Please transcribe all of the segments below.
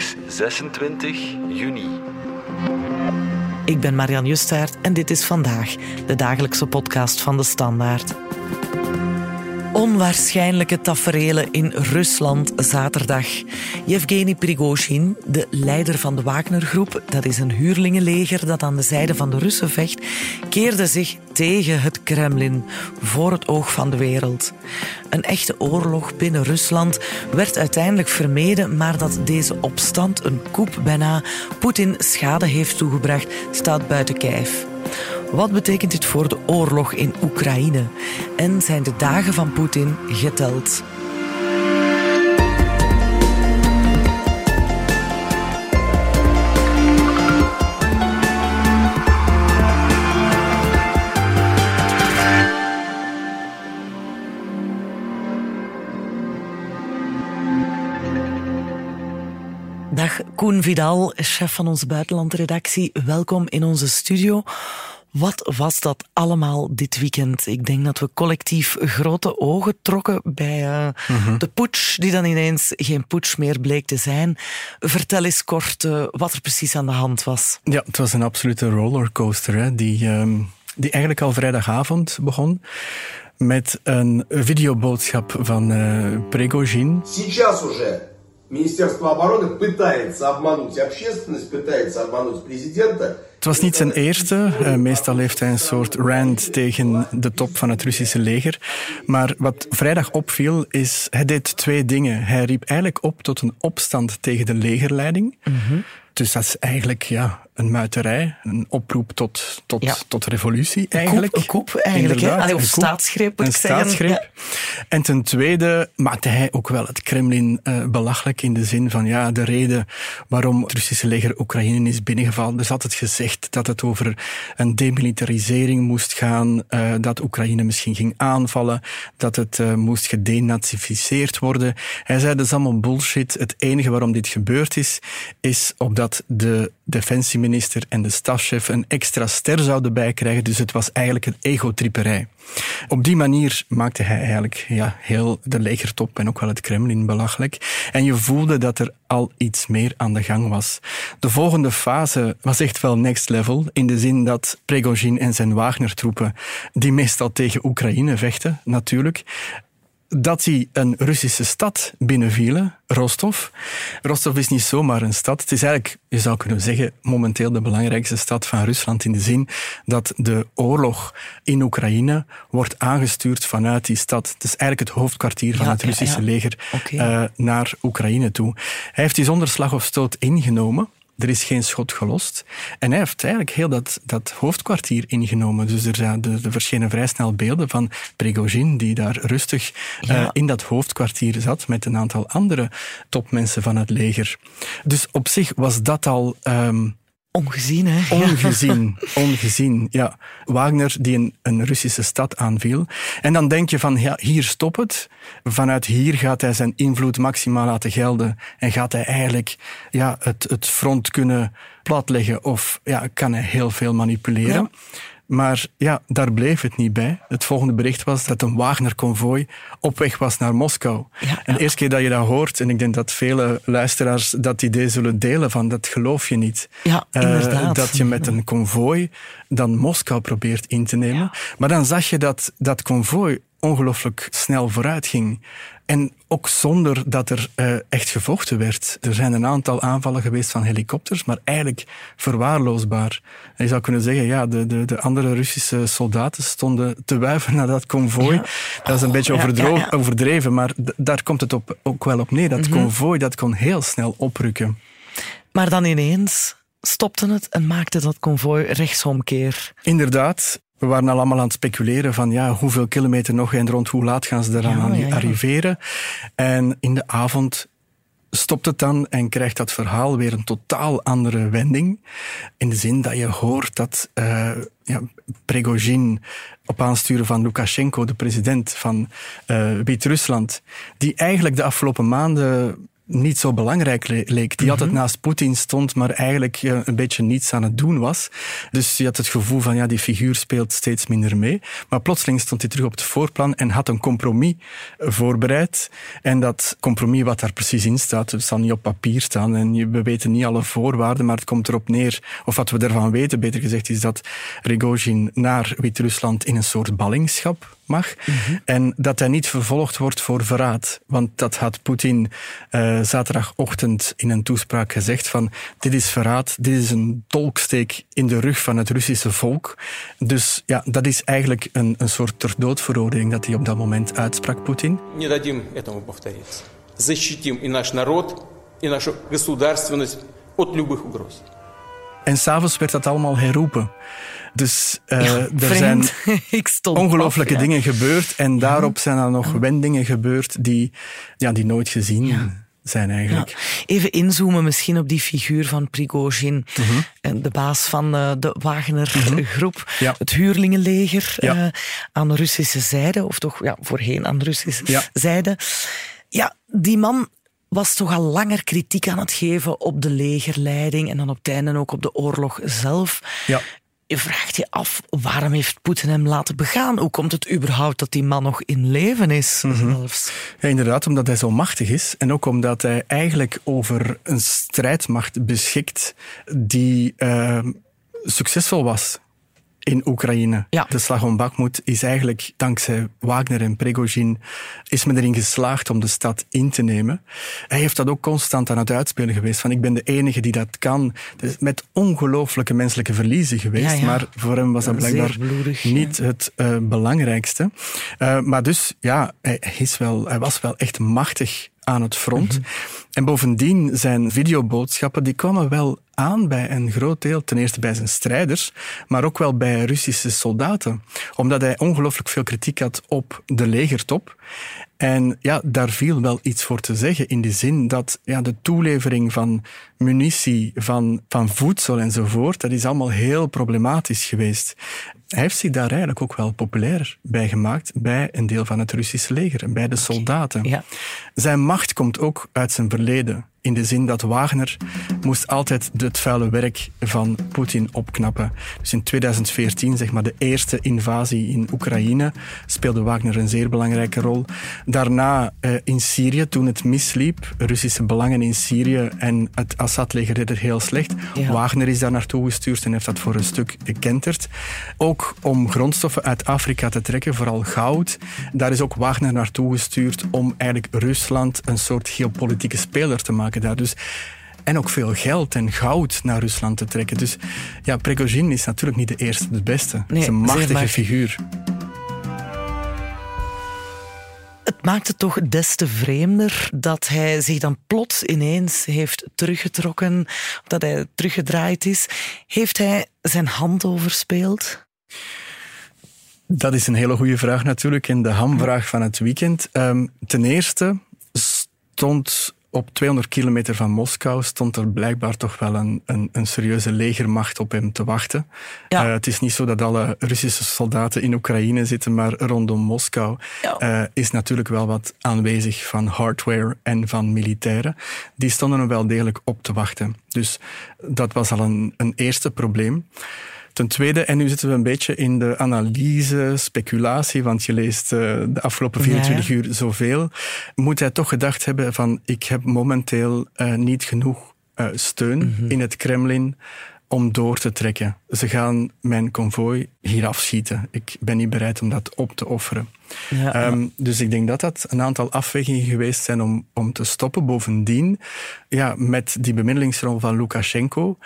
is 26 juni. Ik ben Marian Justaert en dit is vandaag de dagelijkse podcast van de Standaard. Onwaarschijnlijke taferelen in Rusland zaterdag. Yevgeny Prigozhin, de leider van de Wagnergroep, dat is een huurlingenleger dat aan de zijde van de Russen vecht, keerde zich tegen het Kremlin voor het oog van de wereld. Een echte oorlog binnen Rusland werd uiteindelijk vermeden, maar dat deze opstand, een coup bijna, Poetin schade heeft toegebracht, staat buiten kijf. Wat betekent dit voor de oorlog in Oekraïne? En zijn de dagen van Poetin geteld? Dag Koen Vidal, chef van onze buitenlandredactie. Welkom in onze studio. Wat was dat allemaal dit weekend? Ik denk dat we collectief grote ogen trokken bij uh, de putsch, die dan ineens geen putsch meer bleek te zijn. Vertel eens kort uh, wat er precies aan de hand was. Ja, het was een absolute rollercoaster, hè, die, um, die eigenlijk al vrijdagavond begon met een videoboodschap van uh, Prigozhin. Сейчас уже Министерство обороны пытается обмануть общественность, пытается обмануть президента. Het was niet zijn eerste. Uh, meestal heeft hij een soort rant tegen de top van het Russische leger. Maar wat vrijdag opviel, is hij deed twee dingen. Hij riep eigenlijk op tot een opstand tegen de legerleiding. -hmm. Dus dat is eigenlijk ja, een muiterij, een oproep tot, tot, ja. tot revolutie eigenlijk. Een koep eigenlijk, hè? Allee, of staatsgreep moet een ik zeggen. Staatsgreep. Ja. En ten tweede maakte hij ook wel het Kremlin uh, belachelijk in de zin van ja, de reden waarom het Russische leger Oekraïne is binnengevallen. Er is altijd gezegd dat het over een demilitarisering moest gaan, uh, dat Oekraïne misschien ging aanvallen, dat het uh, moest gedenazificeerd worden. Hij zei dat is allemaal bullshit. Het enige waarom dit gebeurd is, is opdat de defensieminister en de stafchef een extra ster zouden bijkrijgen. Dus het was eigenlijk een egotripperij. Op die manier maakte hij eigenlijk ja, heel de legertop en ook wel het Kremlin belachelijk. En je voelde dat er al iets meer aan de gang was. De volgende fase was echt wel next level, in de zin dat Prigozhin en zijn Wagner-troepen, die meestal tegen Oekraïne vechten, natuurlijk, dat die een Russische stad binnenvielen, Rostov. Rostov is niet zomaar een stad. Het is eigenlijk, je zou kunnen zeggen, momenteel de belangrijkste stad van Rusland in de zin dat de oorlog in Oekraïne wordt aangestuurd vanuit die stad. Het is eigenlijk het hoofdkwartier van Ja, het Russische ja. leger eh, naar Oekraïne toe. Hij heeft die zonder slag of stoot ingenomen. Er is geen schot gelost. En hij heeft eigenlijk heel dat, dat hoofdkwartier ingenomen. Dus er, zijn, er, er verschenen vrij snel beelden van Prigozhin, die daar rustig Ja. eh, in dat hoofdkwartier zat met een aantal andere topmensen van het leger. Dus op zich was dat al ehm, Ongezien, hè? Ja. ongezien. ongezien, ja. Wagner die een, een Russische stad aanviel. En dan denk je van, ja, hier stop het. Vanuit hier gaat hij zijn invloed maximaal laten gelden. En gaat hij eigenlijk ja, het, het front kunnen platleggen. Of ja, kan hij heel veel manipuleren. Ja. Maar ja, daar bleef het niet bij. Het volgende bericht was dat een Wagner-konvooi op weg was naar Moskou. Ja, en de eerste keer dat je dat hoort, en ik denk dat vele luisteraars dat idee zullen delen, van dat geloof je niet. Ja, inderdaad. dat je met een konvooi dan Moskou probeert in te nemen. Maar dan zag je dat dat konvooi ongelooflijk snel vooruit ging. En ook zonder dat er uh, echt gevochten werd. Er zijn een aantal aanvallen geweest van helikopters, maar eigenlijk verwaarloosbaar. En je zou kunnen zeggen, ja, de, de, de andere Russische soldaten stonden te wuiven naar dat konvooi. Ja. Dat is een Oh, beetje ja, ja. overdreven, maar daar komt het op, ook wel op neer. Dat konvooi dat kon heel snel oprukken. Maar dan ineens stopte het en maakte dat konvooi rechtsomkeer. Inderdaad, we waren al allemaal aan het speculeren van ja, hoeveel kilometer nog en rond hoe laat gaan ze eraan Ja, aan ja, ja. arriveren. En in de avond stopt het dan en krijgt dat verhaal weer een totaal andere wending. In de zin dat je hoort dat uh, ja, Prigozhin op aansturen van Lukashenko, de president van uh, Wit-Rusland, die eigenlijk de afgelopen maanden niet zo belangrijk leek. Die altijd naast Poetin stond, maar eigenlijk een beetje niets aan het doen was. Dus je had het gevoel van, ja, die figuur speelt steeds minder mee. Maar plotseling stond hij terug op het voorplan en had een compromis voorbereid. En dat compromis wat daar precies in staat, het zal niet op papier staan en we weten niet alle voorwaarden, maar het komt erop neer, of wat we ervan weten, beter gezegd, is dat Rigozhin naar Wit-Rusland in een soort ballingschap mag. En dat hij niet vervolgd wordt voor verraad. Want dat had Poetin uh, zaterdagochtend in een toespraak gezegd van dit is verraad, dit is een dolksteek in de rug van het Russische volk. Dus ja, dat is eigenlijk een, een soort ter doodveroordeling dat hij op dat moment uitsprak, Poetin. Не дадим этому повториться. Защитим и наш народ, и нашу государственность от любых угроз. En s'avonds werd dat allemaal herroepen. Dus uh, Ja, er vreemd. zijn Ik stond ongelooflijke af, ja. dingen gebeurd. En daarop zijn er nog wendingen gebeurd die, ja, die nooit gezien zijn Ja. eigenlijk. Even inzoomen misschien op die figuur van Prigozhin, Mhm. en de baas van eh, de Wagner-groep, Ja. het huurlingenleger Ja. eh, aan de Russische zijde, of toch ja, voorheen aan de Russische zijde. Ja, die man was toch al langer kritiek aan het geven op de legerleiding en dan op het einde ook op de oorlog zelf. Ja. Je vraagt je af, waarom heeft Poetin hem laten begaan? Hoe komt het überhaupt dat die man nog in leven is? Mhm. Zelfs. Ja, inderdaad, omdat hij zo machtig is. En ook omdat hij eigenlijk over een strijdmacht beschikt die eh, succesvol was in Oekraïne. Ja. De slag om Bakhmut is eigenlijk dankzij Wagner en Prigozhin is men erin geslaagd om de stad in te nemen. Hij heeft dat ook constant aan het uitspelen geweest. Van ik ben de enige die dat kan. Dus met ongelooflijke menselijke verliezen geweest. Ja, ja. Maar voor hem was dat blijkbaar bloedig, niet het eh, belangrijkste. Eh, maar dus, ja, hij, is wel, hij was wel echt machtig aan het front. Mhm. En bovendien zijn videoboodschappen, die kwamen wel aan bij een groot deel. Ten eerste bij zijn strijders, maar ook wel bij Russische soldaten. Omdat hij ongelooflijk veel kritiek had op de legertop. En ja, daar viel wel iets voor te zeggen in de zin dat ja, de toelevering van munitie, van, van voedsel enzovoort, dat is allemaal heel problematisch geweest. Hij heeft zich daar eigenlijk ook wel populair bij gemaakt bij een deel van het Russische leger bij de soldaten. Ja. Zijn macht komt ook uit zijn verleden. In de zin dat Wagner moest altijd het vuile werk van Poetin opknappen. Dus in 2014, zeg maar de eerste invasie in Oekraïne, speelde Wagner een zeer belangrijke rol. Daarna eh, in Syrië, toen het misliep, Russische belangen in Syrië en het Assad-leger deed het heel slecht. Ja. Wagner is daar naartoe gestuurd en heeft dat voor een stuk gekenterd. Ook om grondstoffen uit Afrika te trekken, vooral goud. Daar is ook Wagner naartoe gestuurd om eigenlijk Rusland een soort geopolitieke speler te maken daar. Dus, en ook veel geld en goud naar Rusland te trekken. Dus ja, Prigozhin is natuurlijk niet de eerste, de beste. Het is een machtige machtig. figuur. Het maakt het toch des te vreemder dat hij zich dan plots ineens heeft teruggetrokken, dat hij teruggedraaid is. Heeft hij zijn hand overspeeld? Dat is een hele goede vraag natuurlijk. En de hamvraag van het weekend. Ehm, ten eerste stond op 200 kilometer van Moskou stond er blijkbaar toch wel een, een, een serieuze legermacht op hem te wachten. Ja. Eh, het is niet zo dat alle Russische soldaten in Oekraïne zitten, maar rondom Moskou Ja. eh, is natuurlijk wel wat aanwezig van hardware en van militairen. Die stonden er wel degelijk op te wachten. Dus dat was al een, een eerste probleem. Ten tweede, en nu zitten we een beetje in de analyse, speculatie, want je leest eh, de afgelopen 24 Ja, uur zoveel, moet hij toch gedacht hebben van ik heb momenteel eh, niet genoeg eh, steun Mhm. in het Kremlin om door te trekken. Ze gaan mijn konvooi hier afschieten. Ik ben niet bereid om dat op te offeren. Ja, Ehm, dus ik denk dat dat een aantal afwegingen geweest zijn om, om te stoppen. Bovendien, ja, met die bemiddelingsrol van Lukashenko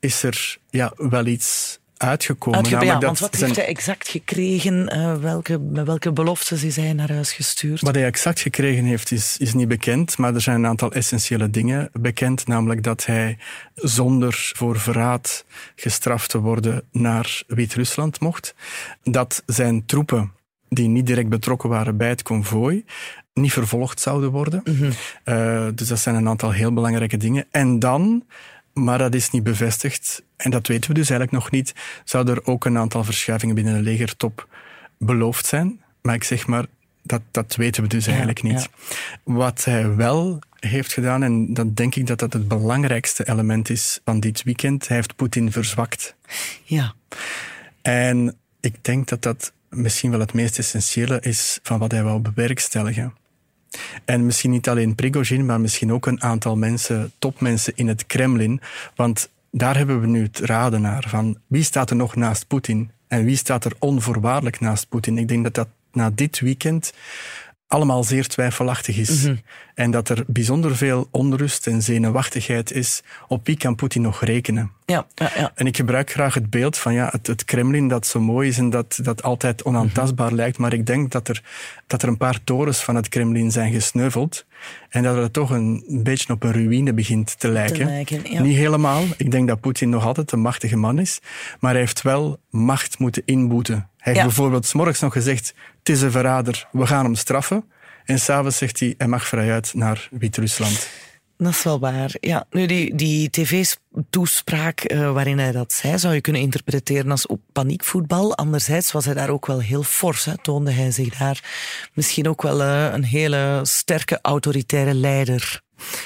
is er ja, wel iets uitgekomen. Ja, namelijk want dat wat zijn- heeft hij exact gekregen? Eh, welke, met welke beloftes is hij naar huis gestuurd? Wat hij exact gekregen heeft, is, is niet bekend. Maar er zijn een aantal essentiële dingen bekend. Namelijk dat hij zonder voor verraad gestraft te worden naar Wit-Rusland mocht. Dat zijn troepen die niet direct betrokken waren bij het konvooi, niet vervolgd zouden worden. Eh, dus dat zijn een aantal heel belangrijke dingen. En dan, maar dat is niet bevestigd, en dat weten we dus eigenlijk nog niet, zou er ook een aantal verschuivingen binnen de legertop beloofd zijn. Maar ik zeg maar, dat, dat weten we dus eigenlijk niet. Wat hij wel heeft gedaan, en dan denk ik dat dat het belangrijkste element is van dit weekend. Hij heeft Poetin verzwakt. Ja. En ik denk dat dat misschien wel het meest essentiële is van wat hij wou bewerkstelligen. En misschien niet alleen Prigozhin, maar misschien ook een aantal mensen, topmensen in het Kremlin. Want daar hebben we nu het raden naar van wie staat er nog naast Poetin en wie staat er onvoorwaardelijk naast Poetin. Ik denk dat dat na dit weekend allemaal zeer twijfelachtig is. En dat er bijzonder veel onrust en zenuwachtigheid is. Op wie kan Poetin nog rekenen? Ja, ja, ja. En ik gebruik graag het beeld van ja, het, het Kremlin dat zo mooi is en dat, dat altijd onaantastbaar lijkt. Maar ik denk dat er, dat er een paar torens van het Kremlin zijn gesneuveld. En dat het toch een, een beetje op een ruïne begint te lijken. lijken, ja. Niet helemaal. Ik denk dat Poetin nog altijd een machtige man is. Maar hij heeft wel macht moeten inboeten. Hij heeft Ja. bijvoorbeeld 's morgens nog gezegd: Het is een verrader, we gaan hem straffen. En s'avonds zegt hij: Hij mag vrijuit naar Wit-Rusland. Dat is wel waar. Ja, nu die, die tv-toespraak eh, waarin hij dat zei, zou je kunnen interpreteren als op paniekvoetbal. Anderzijds was hij daar ook wel heel fors. Toonde hij zich daar misschien ook wel eh, een hele sterke autoritaire leider.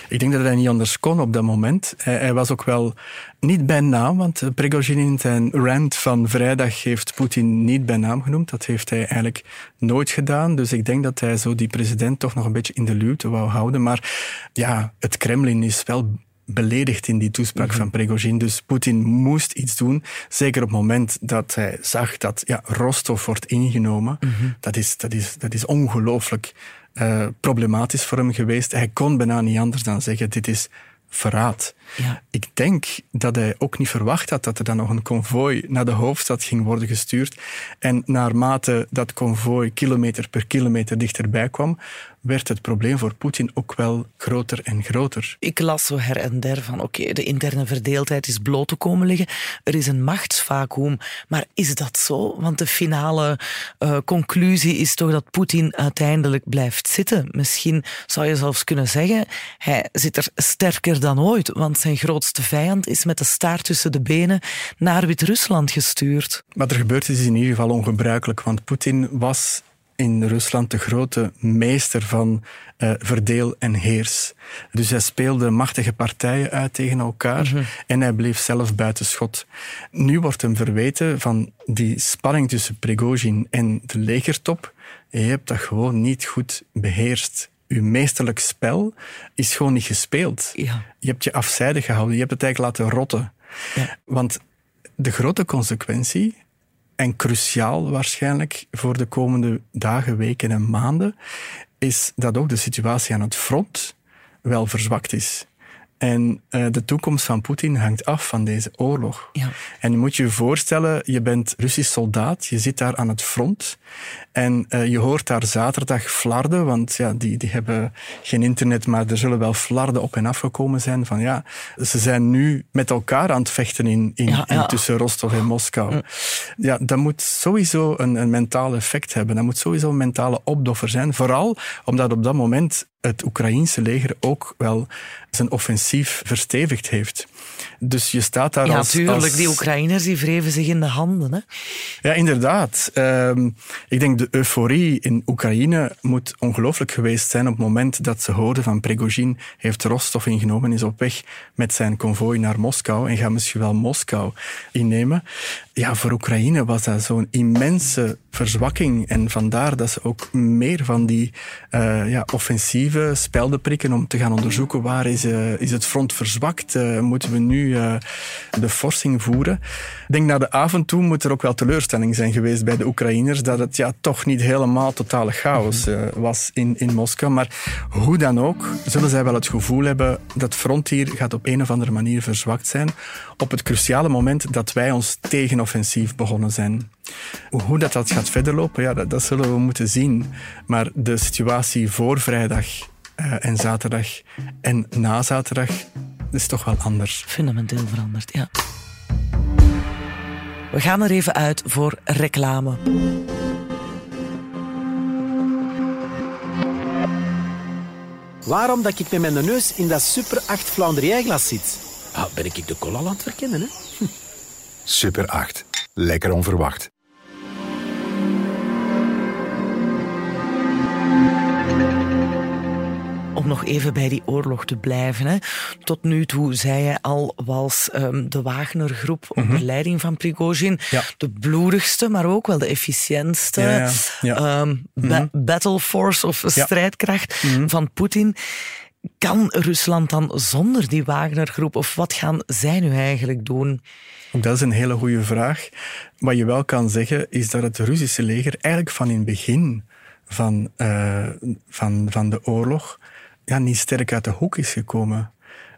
Ik denk dat hij niet anders kon op dat moment. Hij, hij was ook wel niet bij naam, want Prigozhin in zijn rant van vrijdag heeft Poetin niet bij naam genoemd. Dat heeft hij eigenlijk nooit gedaan. Dus ik denk dat hij zo die president toch nog een beetje in de luwte wou houden. Maar ja, het Kremlin is wel beledigd in die toespraak van Prigozhin. Dus Poetin moest iets doen. Zeker op het moment dat hij zag dat ja, Rostov wordt ingenomen. Dat is, dat is, dat is ongelooflijk eh, problematisch voor hem geweest. Hij kon bijna niet anders dan zeggen, dit is verraad. Ja. Ik denk dat hij ook niet verwacht had dat er dan nog een konvooi naar de hoofdstad ging worden gestuurd. En naarmate dat konvooi kilometer per kilometer dichterbij kwam, werd het probleem voor Poetin ook wel groter en groter. Ik las zo her en der van, oké, de interne verdeeldheid is bloot te komen liggen. Er is een machtsvacuum. Maar is dat zo? Want de finale eh, conclusie is toch dat Poetin uiteindelijk blijft zitten. Misschien zou je zelfs kunnen zeggen, hij zit er sterker dan ooit. Want zijn grootste vijand is met de staart tussen de benen naar Wit-Rusland gestuurd. Wat er gebeurd is, is in ieder geval ongebruikelijk, want Poetin was in Rusland de grote meester van eh, verdeel en heers. Dus hij speelde machtige partijen uit tegen elkaar en hij bleef zelf buiten schot. Nu wordt hem verweten van die spanning tussen Prigozhin en de legertop. Je hebt dat gewoon niet goed beheerst. Uw meesterlijk spel is gewoon niet gespeeld. Ja. Je hebt je afzijdig gehouden, je hebt het eigenlijk laten rotten. Ja. Want de grote consequentie, en cruciaal waarschijnlijk voor de komende dagen, weken en maanden, is dat ook de situatie aan het front wel verzwakt is. En eh, de toekomst van Poetin hangt af van deze oorlog. Ja. En je moet je voorstellen, je bent Russisch soldaat, je zit daar aan het front en eh, je hoort daar zaterdag flarden, want ja, die, die hebben geen internet, maar er zullen wel flarden op en af gekomen zijn van ja, ze zijn nu met elkaar aan het vechten in, in, Ja, ja. in tussen Rostov en Moskou. Ja, dat moet sowieso een, een mentaal effect hebben. Dat moet sowieso een mentale opdoffer zijn. Vooral omdat op dat moment het Oekraïense leger ook wel zijn offensief verstevigd heeft. Dus je staat daar Ja, als... tuurlijk. als- Die Oekraïners die wreven zich in de handen. Hè? ja, inderdaad. Ehm, ik denk de euforie in Oekraïne moet ongelooflijk geweest zijn op het moment dat ze hoorden van Prigozhin heeft Rostov ingenomen, is op weg met zijn konvooi naar Moskou en gaat misschien wel Moskou innemen. Ja, voor Oekraïne was dat zo'n immense verzwakking en vandaar dat ze ook meer van die eh, ja, offensieve spelden prikken om te gaan onderzoeken waar is, eh, is het front verzwakt, Eh, moeten we nu eh, de forsing voeren. Ik denk naar de avond toe moet er ook wel teleurstelling zijn geweest bij de Oekraïners dat het ja, toch niet helemaal totale chaos eh, was in, in Moskou. Maar hoe dan ook, zullen zij wel het gevoel hebben dat het front hier gaat op een of andere manier verzwakt zijn op het cruciale moment dat wij ons tegenoffensief begonnen zijn. Hoe dat, dat gaat verder lopen, ja, dat, dat zullen we moeten zien. Maar de situatie voor vrijdag eh, en zaterdag en na zaterdag is toch wel anders. Fundamenteel veranderd, ja. We gaan er even uit voor reclame. Waarom dat ik met mijn neus in dat Super 8 Flandrieiglas zit? Ah, ben ik de cola aan het verkennen, hè? Super 8. Lekker onverwacht. Om nog even bij die oorlog te blijven. Hè. Tot nu toe, zei je al, was um, de Wagner-groep onder mhm. leiding van Prigozhin de bloedigste, maar ook wel de efficiëntste ja, ja. Um, mm battle force of strijdkracht mhm. van Poetin. Kan Rusland dan zonder die Wagner-groep, of wat gaan zij nu eigenlijk doen? Dat is een hele goede vraag. Wat je wel kan zeggen, is dat het Russische leger eigenlijk van in het begin van, uh, van, van de oorlog ja, niet sterk uit de hoek is gekomen.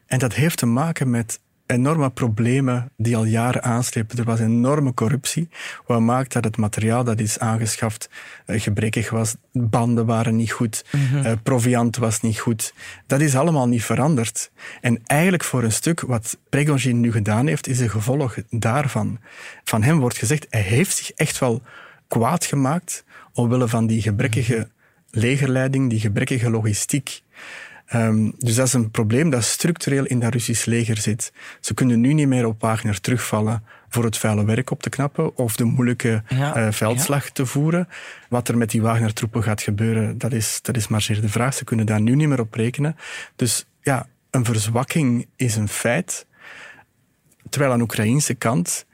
En dat heeft te maken met enorme problemen die al jaren aanslepen. Er was enorme corruptie, wat maakt dat het materiaal dat is aangeschaft uh, gebrekkig was. Banden waren niet goed, mm proviant was niet goed. Dat is allemaal niet veranderd. En eigenlijk voor een stuk wat Prigozhin nu gedaan heeft, is een gevolg daarvan. Van hem wordt gezegd, hij heeft zich echt wel kwaad gemaakt omwille van die gebrekkige legerleiding, die gebrekkige logistiek. Um, dus dat is een probleem dat structureel in dat Russisch leger zit. Ze kunnen nu niet meer op Wagner terugvallen voor het vuile werk op te knappen of de moeilijke uh, veldslag te voeren. Wat er met die Wagner-troepen gaat gebeuren, dat is, dat is maar zeer de vraag. Ze kunnen daar nu niet meer op rekenen. Dus ja, een verzwakking is een feit. Terwijl aan de Oekraïnse kant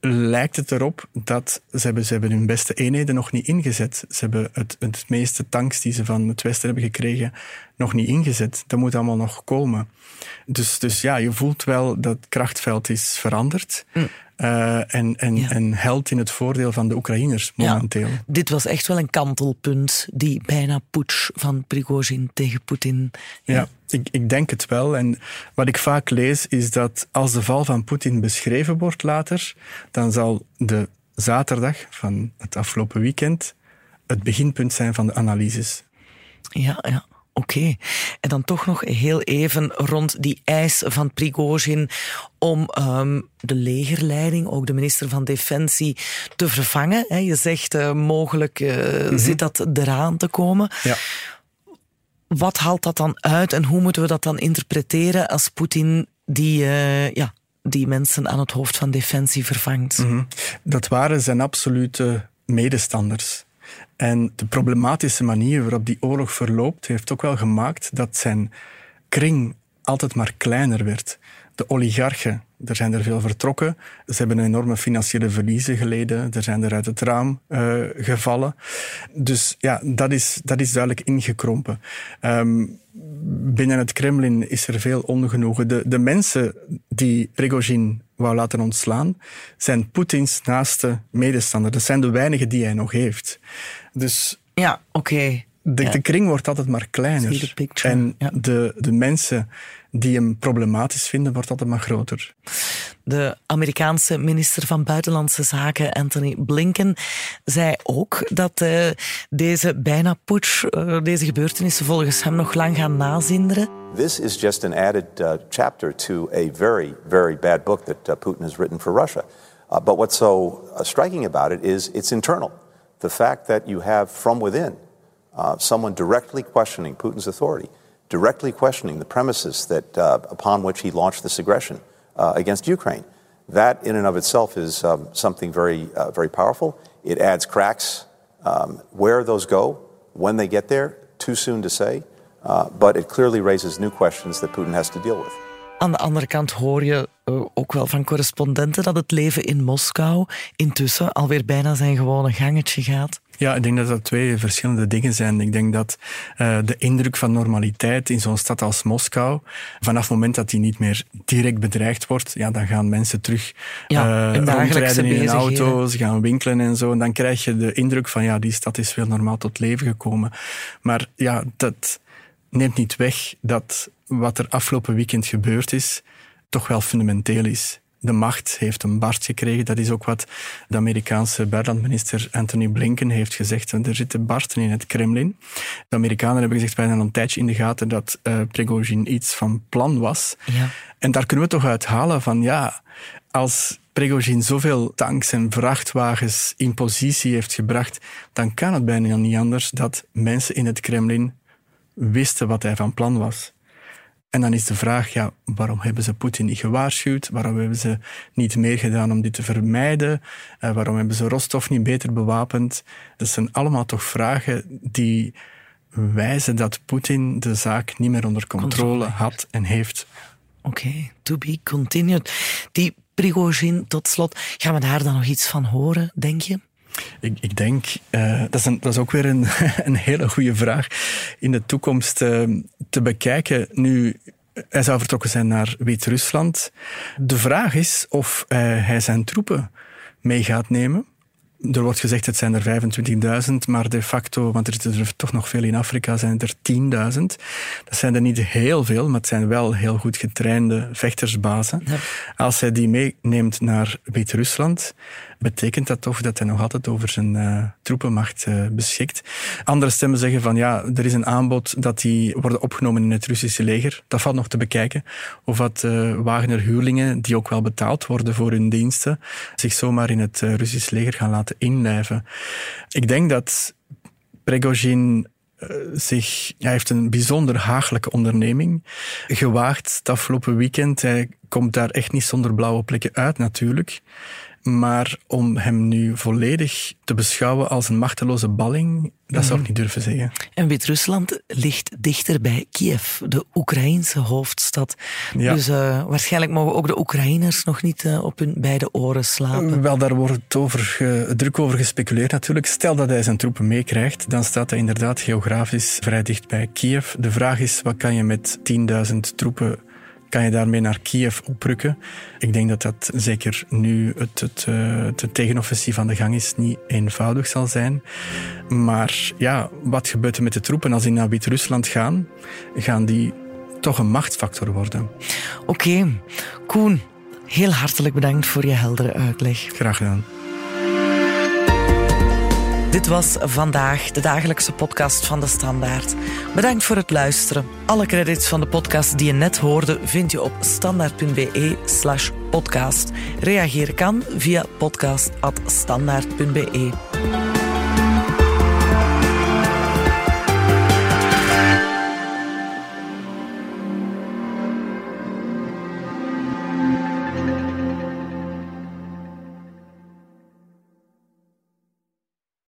lijkt het erop dat ze hebben, ze hebben hun beste eenheden nog niet ingezet. Ze hebben het, het meeste tanks die ze van het Westen hebben gekregen nog niet ingezet. Dat moet allemaal nog komen. Dus, dus ja, je voelt wel dat het krachtveld is veranderd. Mm. Uh, en, en, en helpt in het voordeel van de Oekraïners momenteel. dit was echt wel een kantelpunt, die bijna putsch van Prigozhin tegen Poetin. Ja, ik, ik denk het wel. En wat ik vaak lees is dat als de val van Poetin beschreven wordt later, dan zal de zaterdag van het afgelopen weekend het beginpunt zijn van de analyses. Ja, ja. Oké. En dan toch nog heel even rond die eis van Prigozhin om um, de legerleiding, ook de minister van Defensie, te vervangen. je zegt uh, mogelijk uh, zit dat eraan te komen. Ja. Wat haalt dat dan uit en hoe moeten we dat dan interpreteren als Poetin die, uh, ja, die mensen aan het hoofd van Defensie vervangt? Mm -hmm. Dat waren zijn absolute medestanders. En de problematische manier waarop die oorlog verloopt, heeft ook wel gemaakt dat zijn kring altijd maar kleiner werd. De oligarchen, er zijn er veel vertrokken. Ze hebben enorme financiële verliezen geleden. Er zijn er uit het raam uh, gevallen. Dus ja, dat is, dat is duidelijk ingekrompen. Um, binnen het Kremlin is er veel ongenoegen. De, de mensen die Prigozhin wou laten ontslaan, zijn Poetins naaste medestander. Dat zijn de weinigen die hij nog heeft. Dus ja, oké. De, de, kring wordt altijd maar kleiner. En de, de mensen die hem problematisch vinden, wordt altijd maar groter. De Amerikaanse minister van Buitenlandse Zaken, Anthony Blinken, zei ook dat uh, deze bijna putsch, uh, deze gebeurtenissen volgens hem nog lang gaan nazinderen. This is just an added uh, chapter to a very, very bad book that uh, Putin has written for Russia. Uh, but what's so uh, striking about it is it's internal. The fact that you have from within someone directly questioning Putin's authority directly questioning the premises that, uh, upon which he launched this aggression uh, against Ukraine. That, in and of itself, is um, something very, uh, very powerful. It adds cracks. Um, where those go, when they get there, too soon to say. Uh, but it clearly raises new questions that Putin has to deal with. Aan de andere kant hoor je uh, ook wel van correspondenten dat het leven in Moskou intussen alweer bijna zijn gewone gangetje gaat. Ja, ik denk dat dat twee verschillende dingen zijn. Ik denk dat uh, de indruk van normaliteit in zo'n stad als Moskou, vanaf het moment dat die niet meer direct bedreigd wordt, ja, dan gaan mensen terug ja, uh, rondrijden in een auto, ze gaan winkelen en zo. En dan krijg je de indruk van, ja, die stad is veel normaal tot leven gekomen. Maar ja, dat neemt niet weg dat wat er afgelopen weekend gebeurd is, toch wel fundamenteel is de macht heeft een barst gekregen. Dat is ook wat de Amerikaanse buitenlandminister Anthony Blinken heeft gezegd. Er zitten barsten in het Kremlin. De Amerikanen hebben gezegd, wij een tijdje in de gaten dat uh, Prigozhin iets van plan was. Ja. En daar kunnen we toch uit halen van, ja, als Prigozhin zoveel tanks en vrachtwagens in positie heeft gebracht, dan kan het bijna niet anders dat mensen in het Kremlin wisten wat hij van plan was. En dan is de vraag, ja, waarom hebben ze Poetin niet gewaarschuwd? Waarom hebben ze niet meer gedaan om dit te vermijden? Uh, waarom hebben ze Rostov niet beter bewapend? Dat zijn allemaal toch vragen die wijzen dat Poetin de zaak niet meer onder controle had en heeft. Oké, to be continued. Die Prigozhin, tot slot, gaan we daar dan nog iets van horen, denk je? Ik, ik denk, uh, dat, is een, dat is ook weer een, een hele goede vraag in de toekomst uh, te bekijken. Nu, hij zou vertrokken zijn naar Wit-Rusland. De vraag is of uh, hij zijn troepen mee gaat nemen. Er wordt gezegd het zijn er 25.000, maar de facto, want er zitten er toch nog veel in Afrika, zijn er 10.000. Dat zijn er niet heel veel, maar het zijn wel heel goed getrainde vechtersbazen. Ja. Als hij die meeneemt naar Wit-Rusland, betekent dat toch dat hij nog altijd over zijn uh, troepenmacht uh, beschikt. Andere stemmen zeggen van ja, er is een aanbod dat die worden opgenomen in het Russische leger. Dat valt nog te bekijken. Of wat uh, Wagner-huurlingen, die ook wel betaald worden voor hun diensten, zich zomaar in het Russische leger gaan laten inlijven. Ik denk dat Prigozhin zich, hij heeft een bijzonder hagelijke onderneming gewaagd het afgelopen weekend. Hij komt daar echt niet zonder blauwe plekken uit natuurlijk. Maar om hem nu volledig te beschouwen als een machteloze balling, dat zou ik niet durven zeggen. En Wit-Rusland ligt dichter bij Kiev, de Oekraïnse hoofdstad. Ja. Dus uh, waarschijnlijk mogen ook de Oekraïners nog niet uh, op hun beide oren slapen. Wel, daar wordt over, druk over gespeculeerd natuurlijk. Stel dat hij zijn troepen meekrijgt, dan staat hij inderdaad geografisch vrij dicht bij Kiev. De vraag is, wat kan je met 10.000 troepen kan je daarmee naar Kiev oprukken. Ik denk dat dat zeker nu het, het, eh, het tegenoffensief aan de gang is niet eenvoudig zal zijn. Maar ja, wat gebeurt er met de troepen als die naar Wit-Rusland gaan? Gaan die toch een machtsfactor worden? Oké, Koen, heel hartelijk bedankt voor je heldere uitleg. Graag gedaan. Dit was vandaag de dagelijkse podcast van de Standaard. Bedankt voor het luisteren. Alle credits van de podcast die je net hoorde vind je op standaard.be/slash podcast. Reageren kan via podcast.standaard.be.